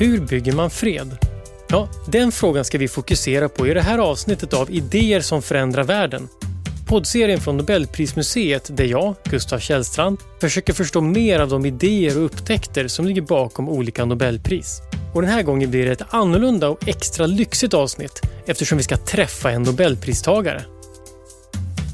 Hur bygger man fred? Ja, den frågan ska vi fokusera på i det här avsnittet av Idéer som förändrar världen. Poddserien från Nobelprismuseet där jag, Gustav Källstrand, försöker förstå mer av de idéer och upptäckter som ligger bakom olika Nobelpris. Och den här gången blir det ett annorlunda och extra lyxigt avsnitt eftersom vi ska träffa en Nobelpristagare.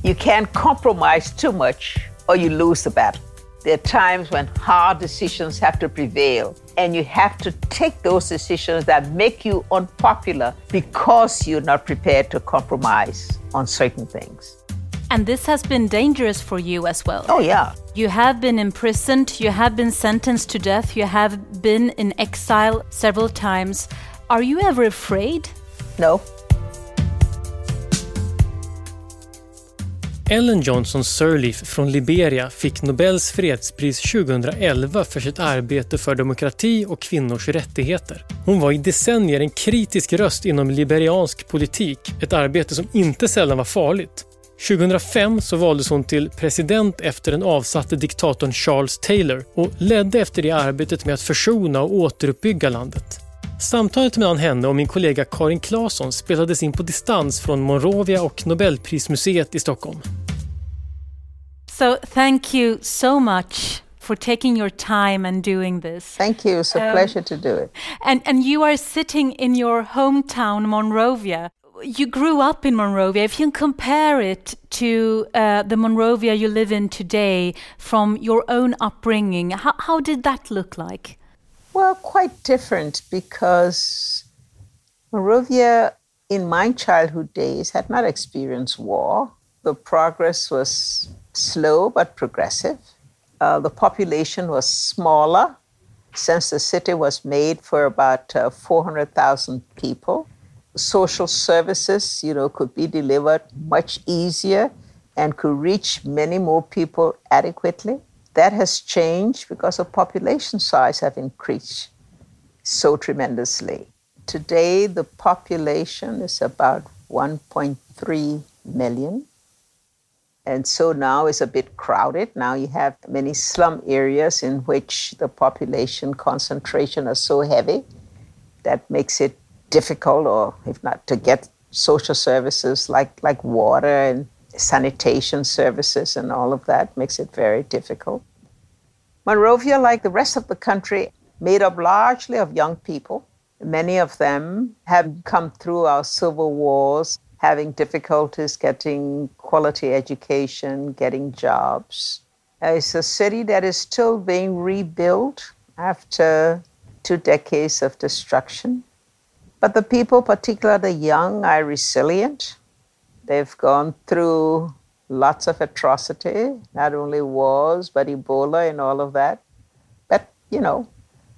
You can't compromise too much or you lose the battle. There are times when hard decisions have to prevail, and you have to take those decisions that make you unpopular because you're not prepared to compromise on certain things. And this has been dangerous for you as well. Oh, yeah. You have been imprisoned, you have been sentenced to death, you have been in exile several times. Are you ever afraid? No. Ellen Johnson Sirleaf från Liberia fick Nobels fredspris 2011 för sitt arbete för demokrati och kvinnors rättigheter. Hon var i decennier en kritisk röst inom liberiansk politik, ett arbete som inte sällan var farligt. 2005 så valdes hon till president efter den avsatte diktatorn Charles Taylor och ledde efter det arbetet med att försona och återuppbygga landet. Samtalet mellan henne och min kollega Karin Claesson spelades in på distans från Monrovia och Nobelprismuseet i Stockholm. So thank you so much for taking your time and doing this. Thank you. It's a um, pleasure to do it. And and you are sitting in your hometown Monrovia. You grew up in Monrovia. If you compare it to uh, the Monrovia you live in today from your own upbringing, how, how did that look like? Well, quite different because Monrovia, in my childhood days, had not experienced war. The progress was slow but progressive. Uh, the population was smaller since the city was made for about uh, 400,000 people. Social services, you know, could be delivered much easier and could reach many more people adequately. That has changed because the population size have increased so tremendously. Today, the population is about 1.3 million. And so now it's a bit crowded. Now you have many slum areas in which the population concentration are so heavy that makes it difficult, or if not, to get social services like, like water and sanitation services and all of that makes it very difficult. Monrovia, like the rest of the country, made up largely of young people. Many of them have come through our civil wars, having difficulties getting quality education, getting jobs. Uh, it's a city that is still being rebuilt after two decades of destruction. But the people, particularly the young, are resilient. They've gone through lots of atrocity, not only wars, but Ebola and all of that. But, you know,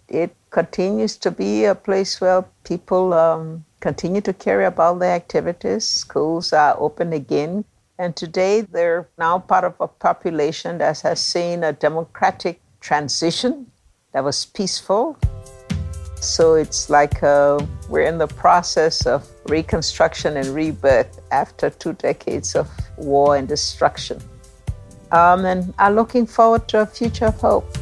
it continues to be a place where people um, continue to carry about their activities. Schools are open again. And today they're now part of a population that has seen a democratic transition that was peaceful. So it's like uh, we're in the process of reconstruction and rebirth after two decades of war and destruction. Um, and are looking forward to a future of hope.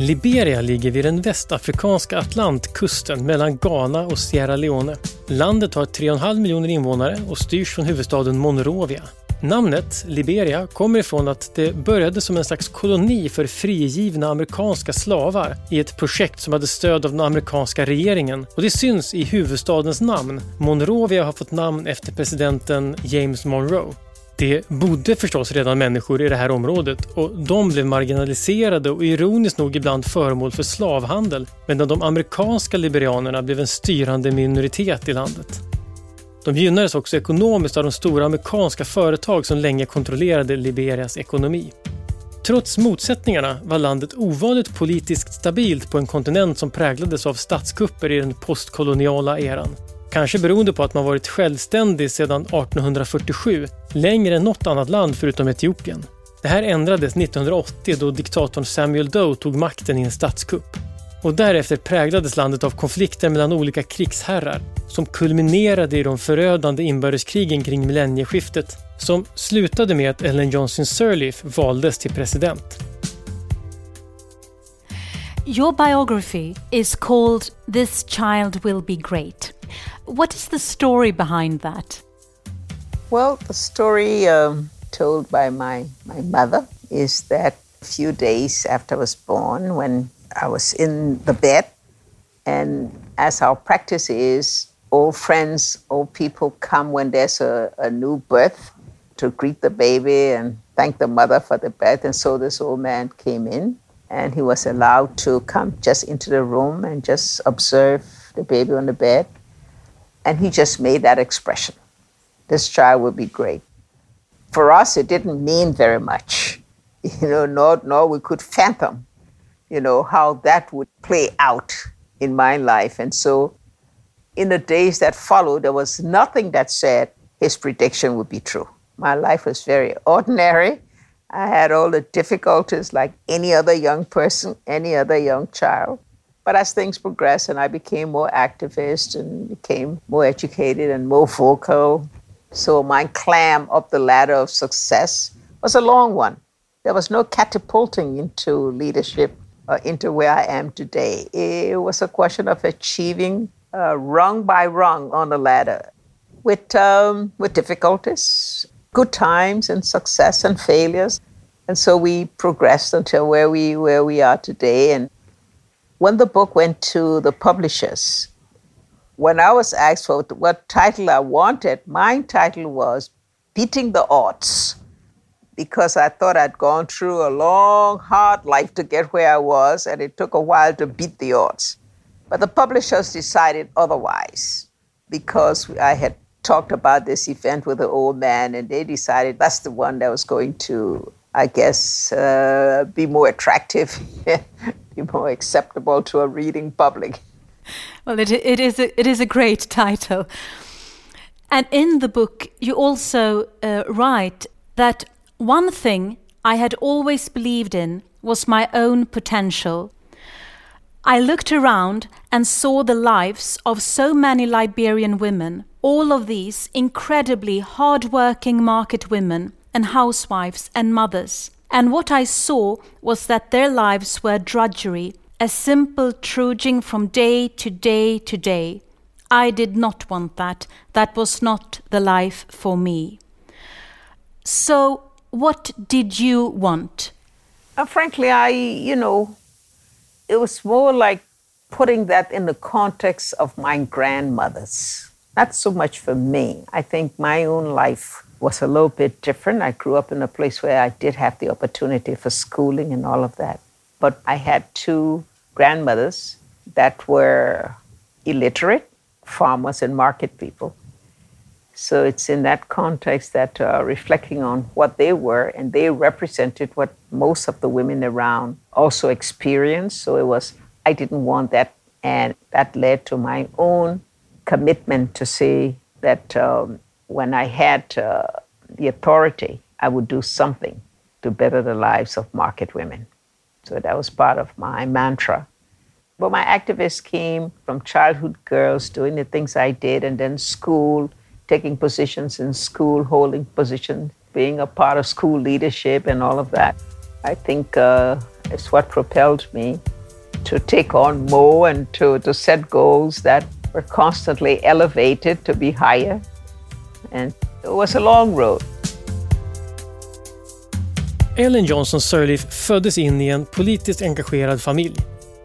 Liberia ligger vid den västafrikanska Atlantkusten mellan Ghana och Sierra Leone. Landet har 3,5 miljoner invånare och styrs från huvudstaden Monrovia. Namnet Liberia kommer ifrån att det började som en slags koloni för frigivna amerikanska slavar i ett projekt som hade stöd av den amerikanska regeringen. Och det syns i huvudstadens namn. Monrovia har fått namn efter presidenten James Monroe. Det bodde förstås redan människor i det här området och de blev marginaliserade och ironiskt nog ibland föremål för slavhandel medan de amerikanska liberianerna blev en styrande minoritet i landet. De gynnades också ekonomiskt av de stora amerikanska företag som länge kontrollerade Liberias ekonomi. Trots motsättningarna var landet ovanligt politiskt stabilt på en kontinent som präglades av statskupper i den postkoloniala eran. Kanske beroende på att man varit självständig sedan 1847, längre än något annat land förutom Etiopien. Det här ändrades 1980 då diktatorn Samuel Doe tog makten i en statskupp. Och därefter präglades landet av konflikter mellan olika krigsherrar som kulminerade i de förödande inbördeskrigen kring millennieskiftet som slutade med att Ellen Johnson Sirleaf valdes till president. Your biography is called This Child Will Be Great. What is the story behind that? Well, the story um, told by my, my mother is that a few days after I was born, when I was in the bed, and as our practice is, all friends, all people come when there's a, a new birth to greet the baby and thank the mother for the birth. And so this old man came in and he was allowed to come just into the room and just observe the baby on the bed. And he just made that expression this child will be great. For us, it didn't mean very much, you know, nor, nor we could fathom, you know, how that would play out in my life. And so in the days that followed, there was nothing that said his prediction would be true. My life was very ordinary. I had all the difficulties like any other young person, any other young child. But as things progressed and I became more activist and became more educated and more vocal, so my climb up the ladder of success was a long one. There was no catapulting into leadership uh, into where I am today. It was a question of achieving uh, rung by rung on the ladder with, um, with difficulties, good times and success and failures. And so we progressed until where we, where we are today. And when the book went to the publishers, when I was asked for what title I wanted, my title was Beating the Odds, because I thought I'd gone through a long, hard life to get where I was, and it took a while to beat the odds. But the publishers decided otherwise because I had talked about this event with the old man, and they decided that's the one that was going to, I guess, uh, be more attractive, be more acceptable to a reading public. Well, it, it, is a, it is a great title. And in the book, you also uh, write that one thing I had always believed in was my own potential. I looked around and saw the lives of so many Liberian women all of these incredibly hard-working market women and housewives and mothers. And what I saw was that their lives were drudgery, a simple trudging from day to day to day. I did not want that. That was not the life for me. So, what did you want? Uh, frankly, I, you know, it was more like putting that in the context of my grandmothers not so much for me. I think my own life was a little bit different. I grew up in a place where I did have the opportunity for schooling and all of that. But I had two grandmothers that were illiterate, farmers and market people. So it's in that context that uh, reflecting on what they were, and they represented what most of the women around also experienced. So it was, I didn't want that. And that led to my own commitment to say that um, when I had uh, the authority, I would do something to better the lives of market women. So that was part of my mantra. But my activists came from childhood girls doing the things I did, and then school, taking positions in school, holding positions, being a part of school leadership, and all of that. I think uh, it's what propelled me to take on more and to, to set goals that were constantly elevated to be higher. And it was a long road. Ellen Johnson Sirleaf föddes in i en politiskt engagerad familj.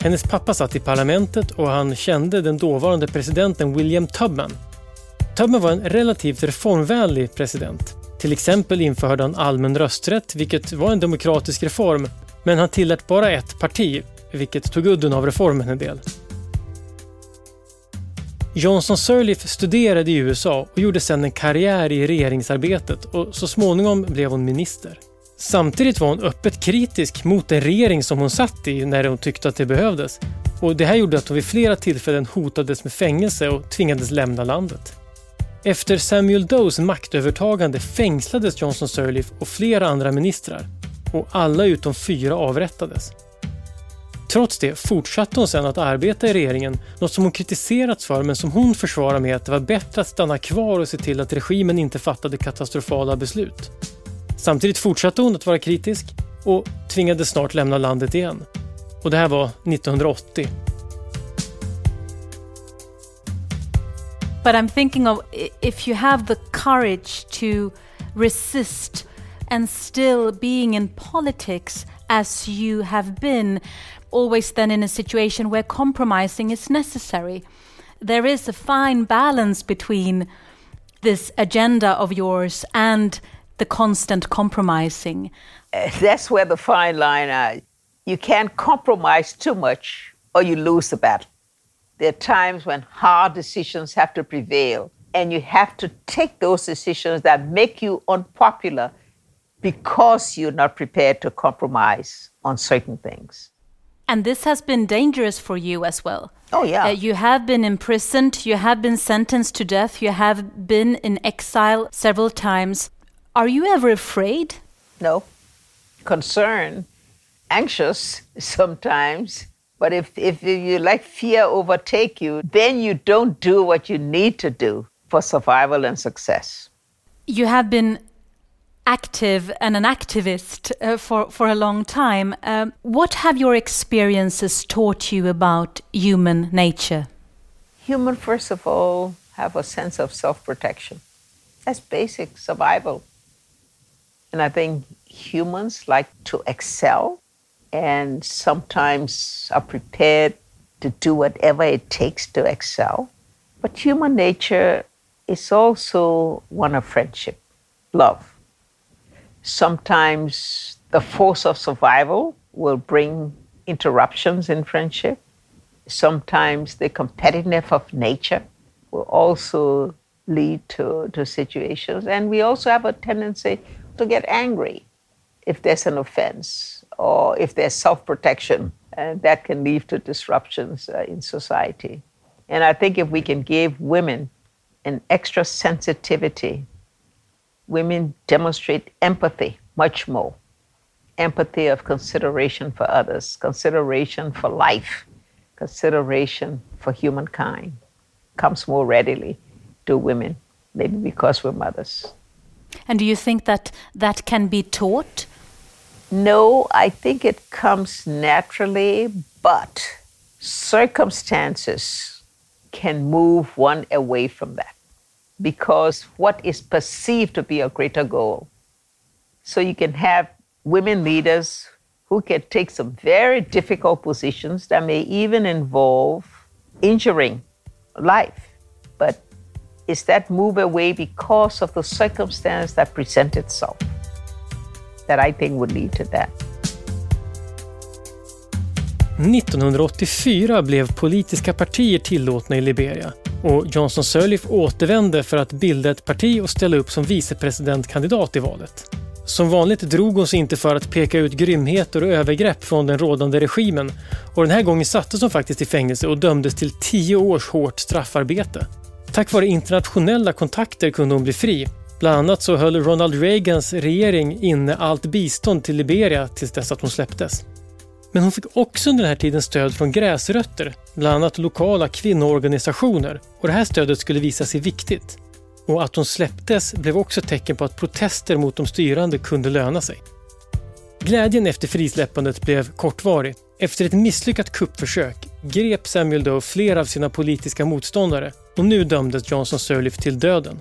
Hennes pappa satt i parlamentet och han kände den dåvarande presidenten William Tubman. Tubman var en relativt reformvänlig president. Till exempel införde han allmän rösträtt, vilket var en demokratisk reform, men han tillät bara ett parti, vilket tog udden av reformen en del. Johnson Sirleaf studerade i USA och gjorde sedan en karriär i regeringsarbetet och så småningom blev hon minister. Samtidigt var hon öppet kritisk mot den regering som hon satt i när hon tyckte att det behövdes. Och det här gjorde att hon vid flera tillfällen hotades med fängelse och tvingades lämna landet. Efter Samuel Does maktövertagande fängslades Johnson Sirleaf och flera andra ministrar. Och alla utom fyra avrättades. Trots det fortsatte hon sedan att arbeta i regeringen, något som hon kritiserats för men som hon försvarar med att det var bättre att stanna kvar och se till att regimen inte fattade katastrofala beslut. Samtidigt fortsatte hon att vara kritisk och tvingades snart lämna landet igen. Och det här var 1980. But I'm thinking of if you have the courage to resist and still being in politics as you have been, always then in a situation where compromising is necessary. There is a fine balance between this agenda of yours and the constant compromising. Eh, that's where the fine line is. You can't compromise too much or you lose the battle. There are times when hard decisions have to prevail, and you have to take those decisions that make you unpopular because you're not prepared to compromise on certain things. And this has been dangerous for you as well. Oh, yeah. Uh, you have been imprisoned, you have been sentenced to death, you have been in exile several times. Are you ever afraid? No. Concerned, anxious sometimes, but if, if you let fear overtake you, then you don't do what you need to do for survival and success. You have been active and an activist uh, for, for a long time. Um, what have your experiences taught you about human nature? Human, first of all, have a sense of self protection. That's basic survival. And I think humans like to excel and sometimes are prepared to do whatever it takes to excel. But human nature is also one of friendship, love. Sometimes the force of survival will bring interruptions in friendship. Sometimes the competitiveness of nature will also lead to, to situations. And we also have a tendency to get angry if there's an offense or if there's self protection, and that can lead to disruptions uh, in society. And I think if we can give women an extra sensitivity, women demonstrate empathy much more empathy of consideration for others, consideration for life, consideration for humankind comes more readily to women, maybe because we're mothers. And do you think that that can be taught? No, I think it comes naturally, but circumstances can move one away from that because what is perceived to be a greater goal. So you can have women leaders who can take some very difficult positions that may even involve injuring life. But is that move away because of the circumstance that presents itself? That I think would lead to that. 1984 blev politiska partier tillåtna i Liberia och Johnson Sirleaf återvände för att bilda ett parti och ställa upp som vicepresidentkandidat i valet. Som vanligt drog hon sig inte för att peka ut grymheter och övergrepp från den rådande regimen och den här gången sattes hon faktiskt i fängelse och dömdes till tio års hårt straffarbete. Tack vare internationella kontakter kunde hon bli fri Bland annat så höll Ronald Reagans regering inne allt bistånd till Liberia tills dess att hon släpptes. Men hon fick också under den här tiden stöd från gräsrötter, bland annat lokala kvinnoorganisationer och det här stödet skulle visa sig viktigt. Och att hon släpptes blev också ett tecken på att protester mot de styrande kunde löna sig. Glädjen efter frisläppandet blev kortvarig. Efter ett misslyckat kuppförsök grep Samuel Doe flera av sina politiska motståndare och nu dömdes Johnson Sirleaf till döden.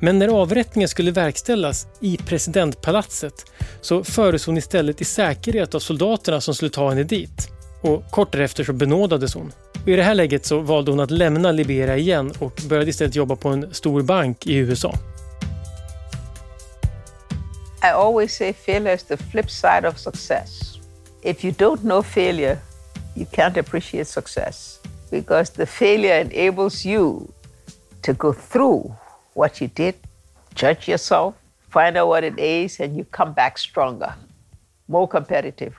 Men när avrättningen skulle verkställas i presidentpalatset så fördes hon istället i säkerhet av soldaterna som skulle ta henne dit. Och kort därefter så benådades hon. Och I det här läget så valde hon att lämna Liberia igen och började istället jobba på en stor bank i USA. I always say failure is the flip side of success. If you don't know failure, you can't appreciate success because the failure enables you to go through what you did, judge yourself, find out what it is, and you come back stronger, more competitive,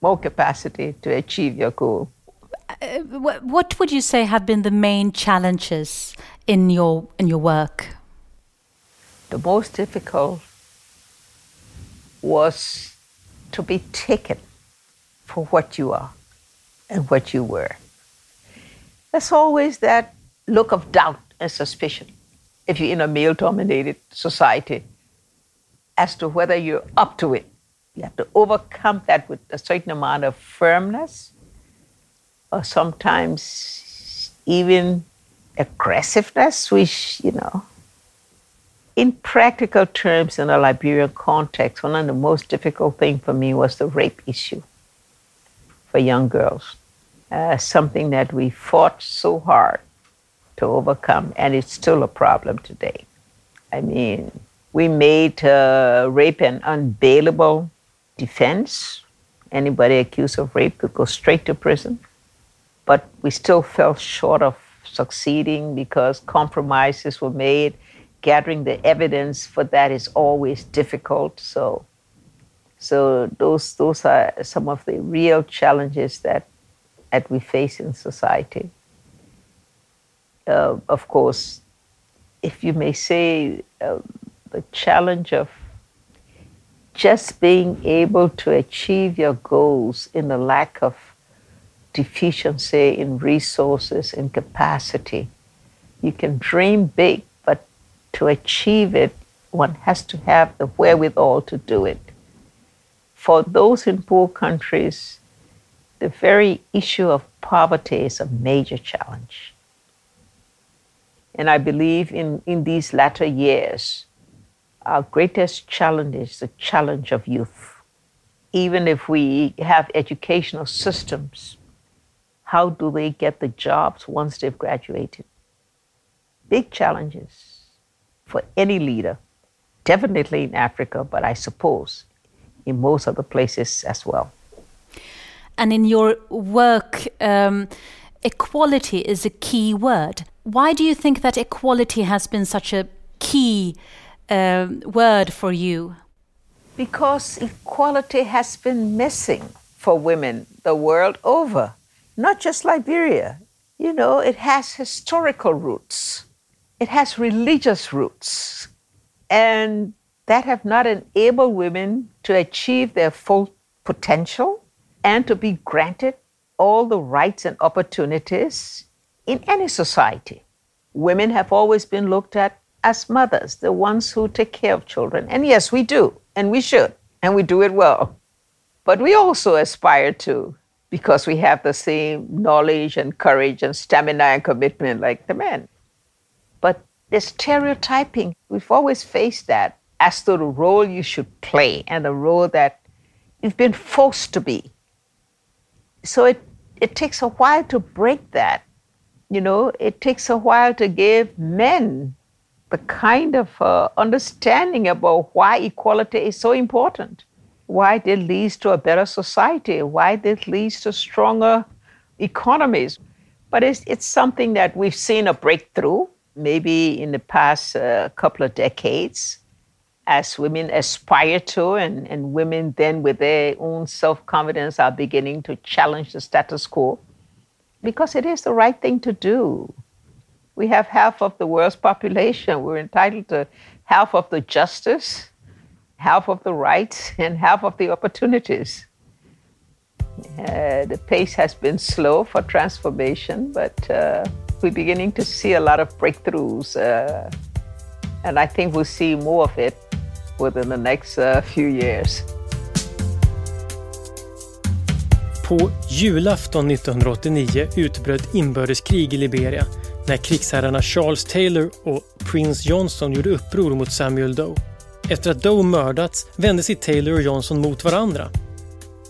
more capacity to achieve your goal. Uh, what would you say have been the main challenges in your in your work? The most difficult was to be taken for what you are and what you were. There's always that look of doubt and suspicion if you're in a male dominated society as to whether you're up to it You have to overcome that with a certain amount of firmness, or sometimes even aggressiveness, which, you know, in practical terms, in a Liberian context, one of the most difficult things for me was the rape issue for young girls. Uh, something that we fought so hard to overcome, and it's still a problem today. I mean, we made uh, rape an unbailable defense. Anybody accused of rape could go straight to prison. But we still fell short of succeeding because compromises were made. Gathering the evidence for that is always difficult. So, so those those are some of the real challenges that that we face in society. Uh, of course, if you may say, uh, the challenge of just being able to achieve your goals in the lack of deficiency in resources and capacity. You can dream big, but to achieve it, one has to have the wherewithal to do it. For those in poor countries, the very issue of poverty is a major challenge. And I believe in, in these latter years, our greatest challenge is the challenge of youth. Even if we have educational systems, how do they get the jobs once they've graduated? Big challenges for any leader, definitely in Africa, but I suppose in most other places as well. And in your work, um, equality is a key word. Why do you think that equality has been such a key uh, word for you? Because equality has been missing for women the world over, not just Liberia. You know, it has historical roots, it has religious roots, and that have not enabled women to achieve their full potential and to be granted all the rights and opportunities in any society. Women have always been looked at as mothers, the ones who take care of children. And yes, we do, and we should, and we do it well. But we also aspire to, because we have the same knowledge and courage and stamina and commitment like the men. But the stereotyping, we've always faced that as to the role you should play and the role that you've been forced to be. So it, it takes a while to break that. You know, it takes a while to give men the kind of uh, understanding about why equality is so important, why it leads to a better society, why it leads to stronger economies. But it's, it's something that we've seen a breakthrough maybe in the past uh, couple of decades as women aspire to, and, and women then with their own self confidence are beginning to challenge the status quo because it is the right thing to do. We have half of the world's population. We're entitled to half of the justice, half of the rights, and half of the opportunities. Uh, the pace has been slow for transformation, but uh, we're beginning to see a lot of breakthroughs. Uh, and I think we'll see more of it within the next uh, few years. På julafton 1989 utbröt inbördeskrig i Liberia när krigsherrarna Charles Taylor och Prince Johnson gjorde uppror mot Samuel Doe. Efter att Doe mördats vände sig Taylor och Johnson mot varandra.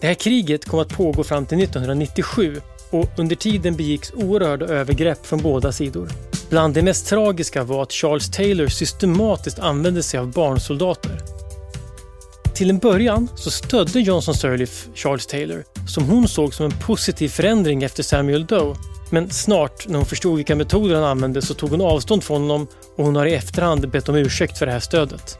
Det här kriget kom att pågå fram till 1997 och under tiden begicks oerhörda övergrepp från båda sidor. Bland det mest tragiska var att Charles Taylor systematiskt använde sig av barnsoldater. Till en början så stödde Johnson Sirleaf Charles Taylor, som hon såg som en positiv förändring efter Samuel Doe men snart, när hon förstod vilka metoder han använde, så tog hon avstånd från honom och hon har i efterhand bett om ursäkt för det här stödet.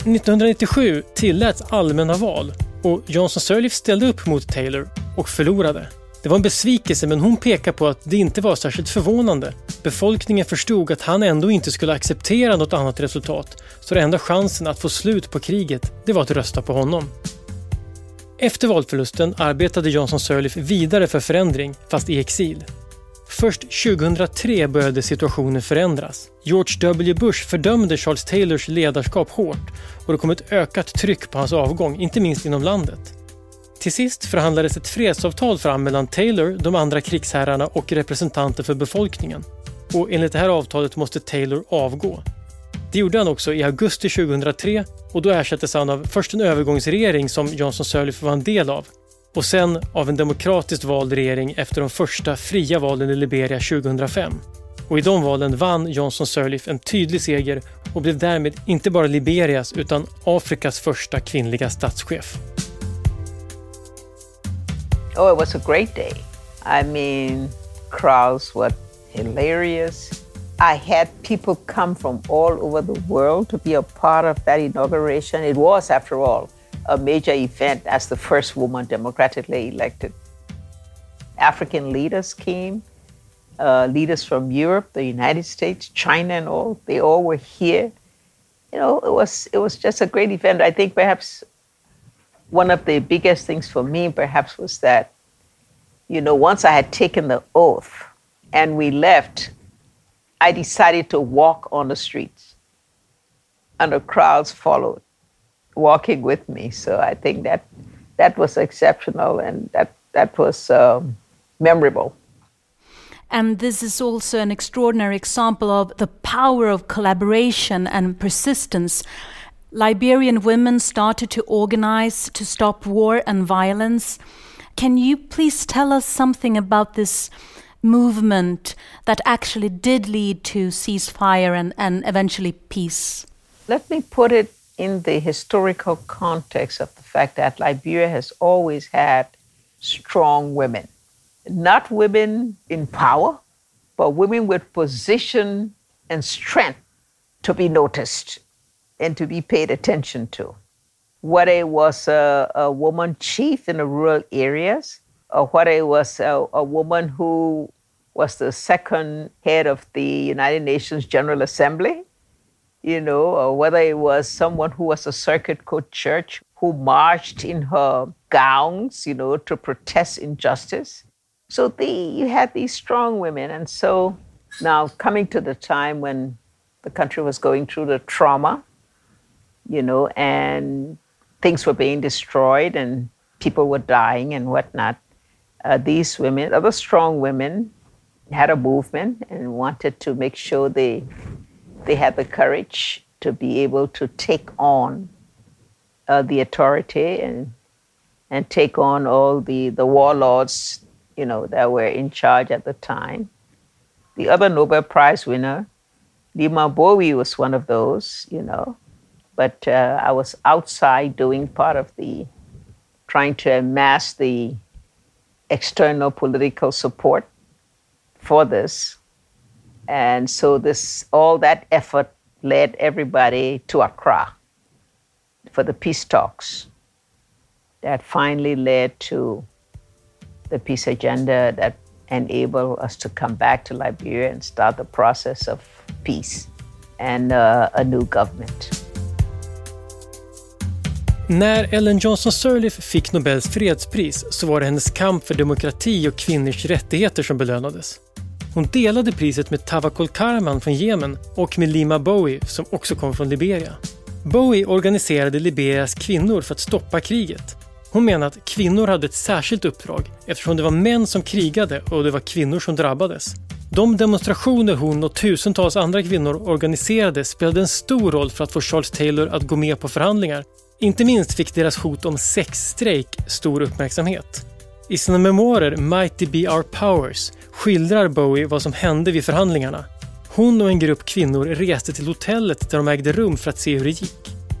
1997 tilläts allmänna val och Johnson Sirleaf ställde upp mot Taylor och förlorade. Det var en besvikelse men hon pekar på att det inte var särskilt förvånande. Befolkningen förstod att han ändå inte skulle acceptera något annat resultat, så den enda chansen att få slut på kriget, det var att rösta på honom. Efter valförlusten arbetade Johnson Sirleaf vidare för förändring, fast i exil. Först 2003 började situationen förändras. George W Bush fördömde Charles Taylors ledarskap hårt och det kom ett ökat tryck på hans avgång, inte minst inom landet. Till sist förhandlades ett fredsavtal fram mellan Taylor, de andra krigsherrarna och representanter för befolkningen. Och enligt det här avtalet måste Taylor avgå. Det gjorde han också i augusti 2003 och då ersattes han av först en övergångsregering som Johnson Sirleaf var en del av och sen av en demokratiskt vald regering efter de första fria valen i Liberia 2005. Och i de valen vann Johnson Sirleaf en tydlig seger och blev därmed inte bara Liberias utan Afrikas första kvinnliga statschef. Oh, it was a great day. I mean, crowds were hilarious. I had people come from all over the world to be a part of that inauguration. It was, after all, a major event as the first woman democratically elected. African leaders came, uh, leaders from Europe, the United States, China, and all. They all were here. You know, it was it was just a great event. I think perhaps one of the biggest things for me, perhaps, was that, you know, once I had taken the oath and we left, I decided to walk on the streets, and the crowds followed walking with me. So I think that that was exceptional and that that was um, memorable. And this is also an extraordinary example of the power of collaboration and persistence. Liberian women started to organize to stop war and violence. Can you please tell us something about this movement that actually did lead to ceasefire and, and eventually peace? Let me put it in the historical context of the fact that Liberia has always had strong women. Not women in power, but women with position and strength to be noticed and to be paid attention to. Whether it was a, a woman chief in the rural areas, or whether it was a, a woman who was the second head of the United Nations General Assembly, you know, or whether it was someone who was a circuit court church who marched in her gowns, you know, to protest injustice. So the, you had these strong women. And so now coming to the time when the country was going through the trauma, you know, and things were being destroyed and people were dying and whatnot, uh, these women, other strong women, had a movement and wanted to make sure they they had the courage to be able to take on uh, the authority and and take on all the the warlords, you know, that were in charge at the time. The other Nobel Prize winner, Leymah Gbowee, was one of those, you know. But uh, I was outside doing part of the trying to amass the external political support for this and so this all that effort led everybody to Accra for the peace talks that finally led to the peace agenda that enabled us to come back to Liberia and start the process of peace and uh, a new government. När Ellen Johnson Sirleaf fick Nobels fredspris så var det hennes kamp för demokrati och kvinnors rättigheter som belönades. Hon delade priset med Tawakol Karman från Jemen och med Lima Bowie som också kom från Liberia. Bowie organiserade Liberias kvinnor för att stoppa kriget. Hon menar att kvinnor hade ett särskilt uppdrag eftersom det var män som krigade och det var kvinnor som drabbades. De demonstrationer hon och tusentals andra kvinnor organiserade spelade en stor roll för att få Charles Taylor att gå med på förhandlingar. Inte minst fick deras hot om sexstrejk stor uppmärksamhet. I sina memoarer Mighty Be Our Powers skildrar Bowie vad som hände vid förhandlingarna. Hon och en grupp kvinnor reste till hotellet där de ägde rum för att se hur det gick.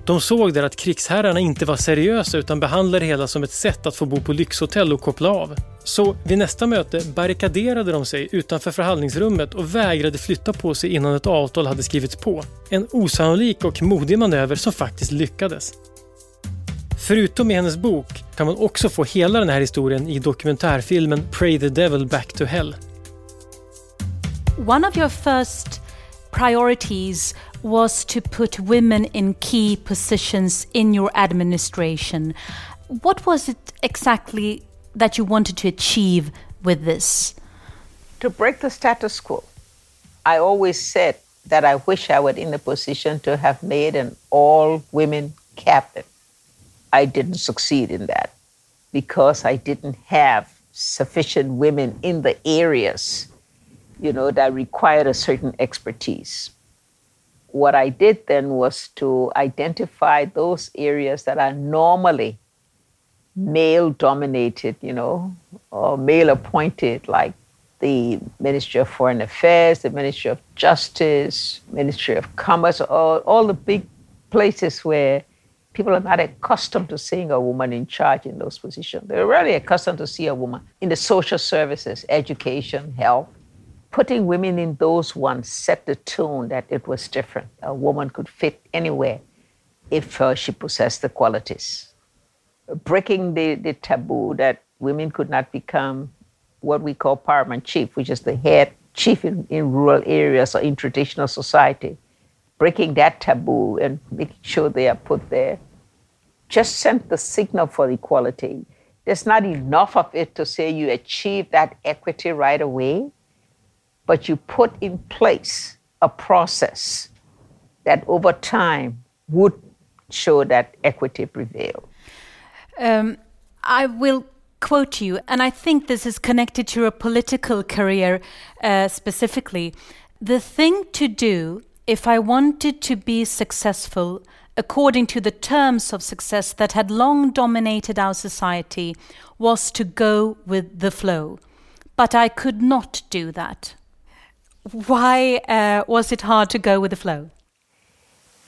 De såg där att krigsherrarna inte var seriösa utan behandlade det hela som ett sätt att få bo på lyxhotell och koppla av. Så vid nästa möte barrikaderade de sig utanför förhandlingsrummet och vägrade flytta på sig innan ett avtal hade skrivits på. En osannolik och modig manöver som faktiskt lyckades. Förutom i hennes bok kan man också få hela den här historien i dokumentärfilmen Pray the Devil Back to Hell. One of your first priorities was to put women in key positions in your administration. What was it exactly that you wanted to achieve with this? to break the status quo. I always said that I wish I were in a position to have made an all women cabinet. I didn't succeed in that because I didn't have sufficient women in the areas, you know, that required a certain expertise. What I did then was to identify those areas that are normally male dominated, you know, or male appointed, like the Ministry of Foreign Affairs, the Ministry of Justice, Ministry of Commerce, all, all the big places where people are not accustomed to seeing a woman in charge in those positions. They're really accustomed to see a woman in the social services, education, health. Putting women in those ones set the tone that it was different. A woman could fit anywhere if uh, she possessed the qualities. Breaking the, the taboo that women could not become what we call paramount chief, which is the head chief in, in rural areas or in traditional society breaking that taboo and making sure they are put there, just sent the signal for equality. There's not enough of it to say you achieve that equity right away, but you put in place a process that over time would show that equity prevailed. Um, I will quote you, and I think this is connected to your political career uh, specifically. The thing to do if I wanted to be successful according to the terms of success that had long dominated our society, was to go with the flow. But I could not do that. Why uh, was it hard to go with the flow?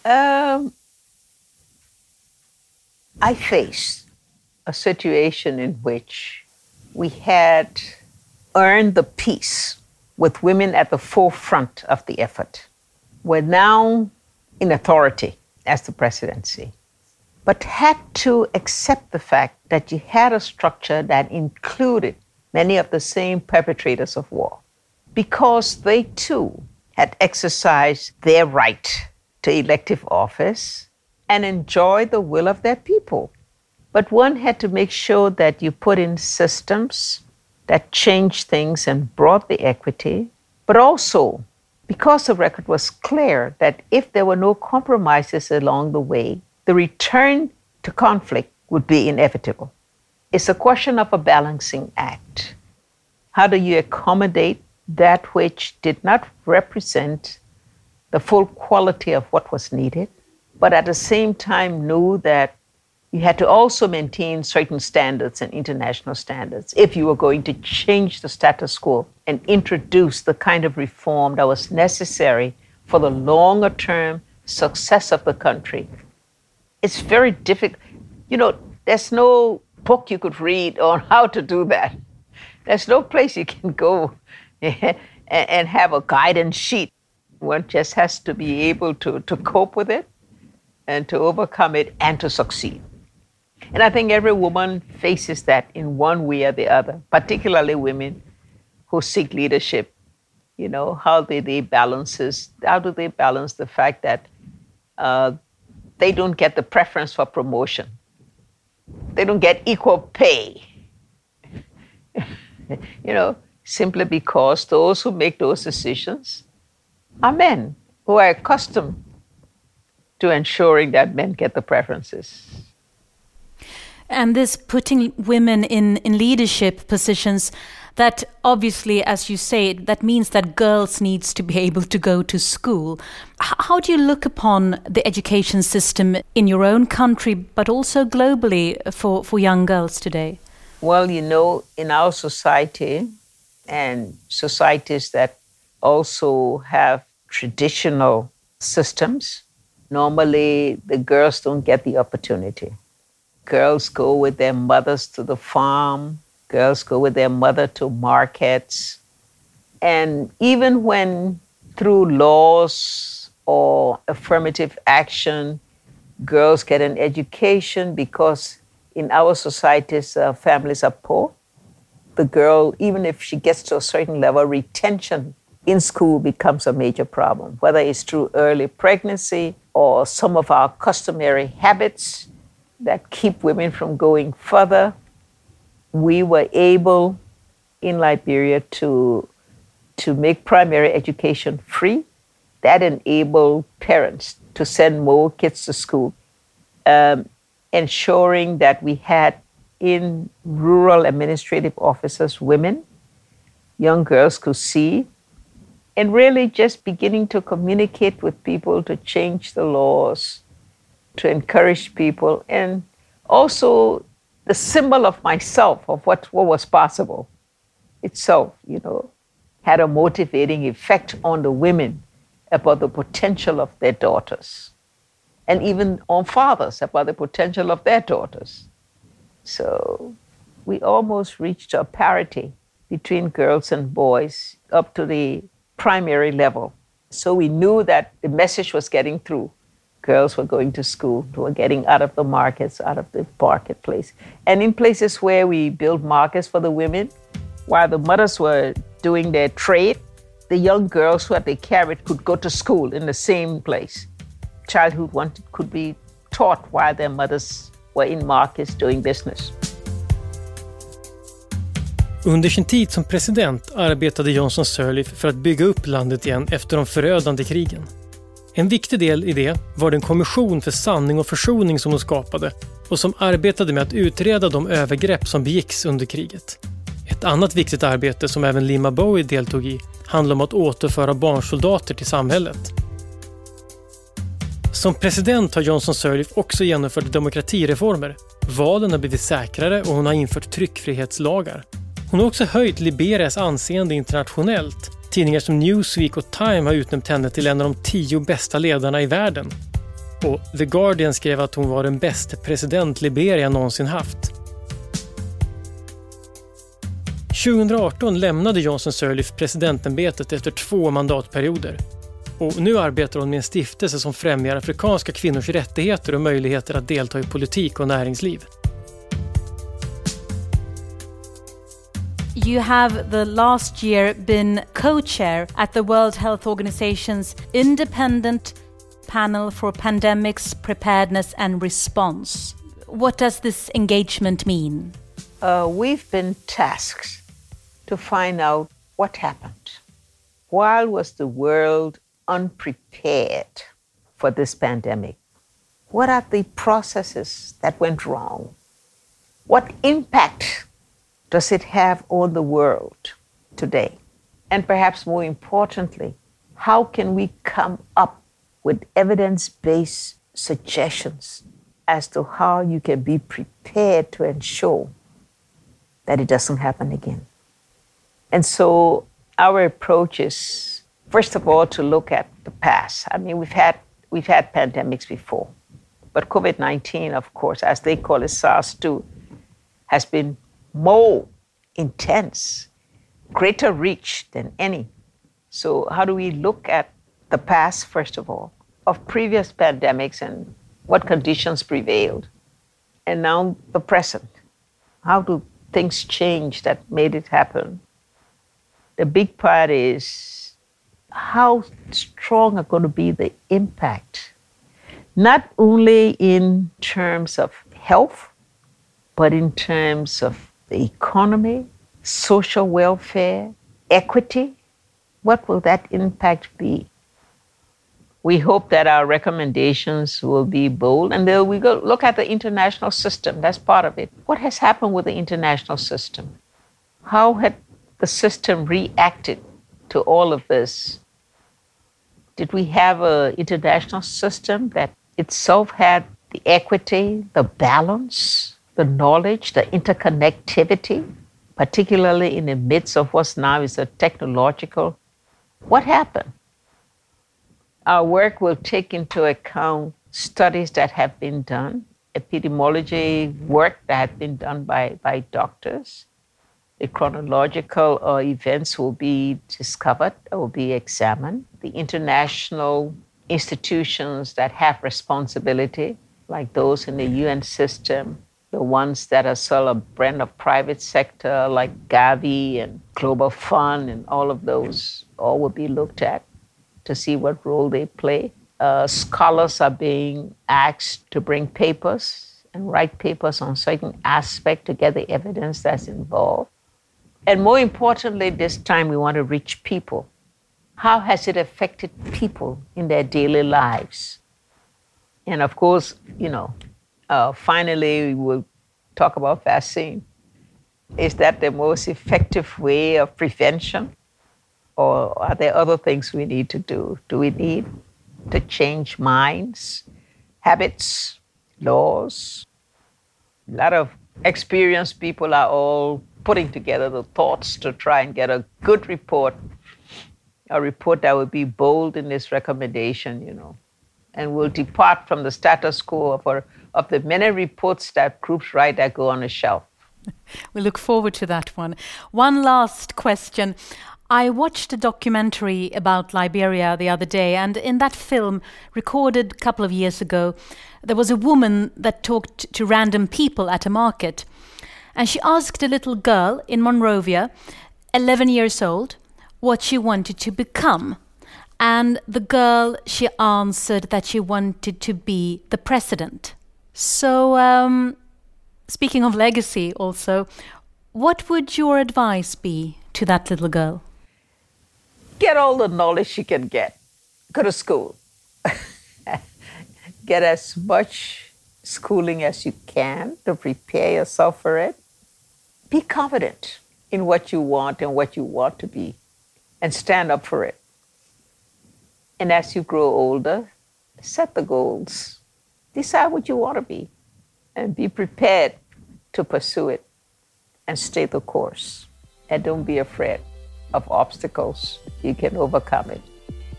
Um, I faced a situation in which we had earned the peace with women at the forefront of the effort were now in authority as the presidency, but had to accept the fact that you had a structure that included many of the same perpetrators of war, because they too had exercised their right to elective office and enjoy the will of their people. But one had to make sure that you put in systems that changed things and brought the equity, but also because the record was clear that if there were no compromises along the way, the return to conflict would be inevitable. It's a question of a balancing act. How do you accommodate that which did not represent the full quality of what was needed, but at the same time knew that you had to also maintain certain standards and international standards if you were going to change the status quo and introduce the kind of reform that was necessary for the longer term success of the country. It's very difficult. You know, there's no book you could read on how to do that. There's no place you can go and have a guidance sheet. One just has to be able to, to cope with it and to overcome it and to succeed. And I think every woman faces that in one way or the other, particularly women who seek leadership. You know, how do they balance this? how do they balance the fact that uh, they don't get the preference for promotion? They don't get equal pay. you know, simply because those who make those decisions are men who are accustomed to ensuring that men get the preferences. And this putting women in, in leadership positions, that obviously, as you say, that means that girls needs to be able to go to school. How do you look upon the education system in your own country, but also globally for, for young girls today? Well, you know, in our society and societies that also have traditional systems, normally the girls don't get the opportunity. Girls go with their mothers to the farm. Girls go with their mother to markets. And even when through laws or affirmative action, girls get an education because in our societies, uh, families are poor. The girl, even if she gets to a certain level, retention in school becomes a major problem, whether it's through early pregnancy or some of our customary habits that keep women from going further. We were able in Liberia to to make primary education free. That enabled parents to send more kids to school, um, ensuring that we had in rural administrative offices women, young girls could see, and really just beginning to communicate with people to change the laws, to encourage people, and also the symbol of myself, of what, what was possible itself, you know, had a motivating effect on the women about the potential of their daughters, and even on fathers about the potential of their daughters. So we almost reached a parity between girls and boys up to the primary level. So we knew that the message was getting through. Girls were going to school, were getting out of the markets, out of the marketplace. And in places where we built markets for the women, while the mothers were doing their trade, the young girls who had they carried could go to school in the same place. Childhood wanted, could be taught while their mothers were in markets doing business. Under sin tid som president arbetade Johnson Sirleaf för att bygga upp landet igen efter de förödande krigen. En viktig del i det var den kommission för sanning och försoning som hon skapade och som arbetade med att utreda de övergrepp som begicks under kriget. Ett annat viktigt arbete som även Lima Bowie deltog i handlar om att återföra barnsoldater till samhället. Som president har Johnson Sirleaf också genomfört demokratireformer. Valen har blivit säkrare och hon har infört tryckfrihetslagar. Hon har också höjt Liberias anseende internationellt. Tidningar som Newsweek och Time har utnämnt henne till en av de tio bästa ledarna i världen. Och The Guardian skrev att hon var den bästa president Liberia någonsin haft. 2018 lämnade Johnson Sirleaf presidentämbetet efter två mandatperioder. Och nu arbetar hon med en stiftelse som främjar afrikanska kvinnors rättigheter och möjligheter att delta i politik och näringsliv. You have the last year been co-chair at the World Health Organization's independent panel for pandemics preparedness and response. What does this engagement mean? Uh, we've been tasked to find out what happened. Why was the world unprepared for this pandemic? What are the processes that went wrong? What impact does it have on the world today? And perhaps more importantly, how can we come up with evidence based suggestions as to how you can be prepared to ensure that it doesn't happen again? And so our approach is, first of all, to look at the past. I mean, we've had, we've had pandemics before, but COVID 19, of course, as they call it, SARS 2, has been more intense, greater reach than any. So, how do we look at the past, first of all, of previous pandemics and what conditions prevailed? And now the present. How do things change that made it happen? the big part is how strong are going to be the impact, not only in terms of health, but in terms of the economy, social welfare, equity. What will that impact be? We hope that our recommendations will be bold, and then we go look at the international system. That's part of it. What has happened with the international system? How had the system reacted to all of this? Did we have an international system that itself had the equity, the balance, the knowledge, the interconnectivity, particularly in the midst of what's now is a technological? What happened? Our work will take into account studies that have been done, epidemiology work that has been done by, by doctors, the chronological uh, events will be discovered, will be examined. The international institutions that have responsibility, like those in the UN system, the ones that are sort of brand of private sector, like Gavi and Global Fund, and all of those, all will be looked at to see what role they play. Uh, scholars are being asked to bring papers and write papers on certain aspect to get the evidence that's involved And more importantly, this time we want to reach people. How has it affected people in their daily lives? And of course, you know, uh, finally, we will talk about vaccine. Is that the most effective way of prevention? Or are there other things we need to do? Do we need to change minds, habits, laws? A lot of experienced people are all putting together the thoughts to try and get a good report, a report that would be bold in its recommendation, you know, and will depart from the status quo of, our, of the many reports that groups write that go on a shelf. We look forward to that one. One last question. I watched a documentary about Liberia the other day, and in that film, recorded a couple of years ago, there was a woman that talked to random people at a market. And she asked a little girl in Monrovia, 11 years old, what she wanted to become. And the girl, she answered that she wanted to be the president. So, um, speaking of legacy, also, what would your advice be to that little girl? Get all the knowledge you can get. Go to school. get as much schooling as you can to prepare yourself for it. Be confident in what you want and what you want to be and stand up for it. And as you grow older, set the goals. Decide what you want to be and be prepared to pursue it and stay the course. And don't be afraid of obstacles. You can overcome it.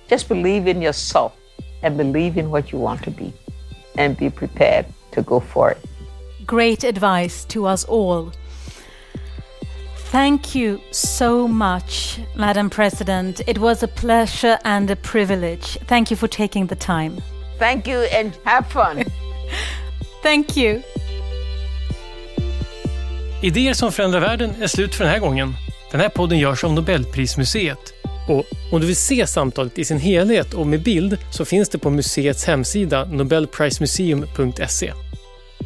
Just believe in yourself and believe in what you want to be and be prepared to go for it. Great advice to us all. Thank you so much, Madam President. It was a pleasure and a privilege. Thank you for taking the time. Thank you and have fun. Thank you. Idéer som förändrar världen är slut för den här gången. Den här podden görs av Nobelprismuseet. Och om du vill se samtalet i sin helhet och med bild så finns det på museets hemsida nobelprismuseum.se.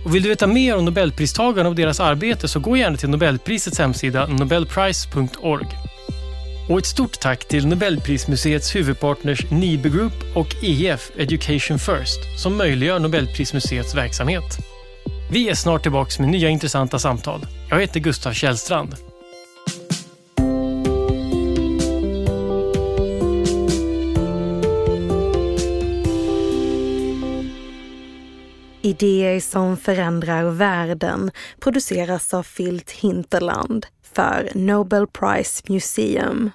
Och vill du veta mer om Nobelpristagarna och deras arbete så gå gärna till Nobelprisets hemsida nobelprice.org. Och ett stort tack till Nobelprismuseets huvudpartners Nibe Group och EF Education First som möjliggör Nobelprismuseets verksamhet. Vi är snart tillbaka med nya intressanta samtal. Jag heter Gustav Källstrand. Idéer som förändrar världen produceras av Filt Hinterland för Nobel Prize Museum.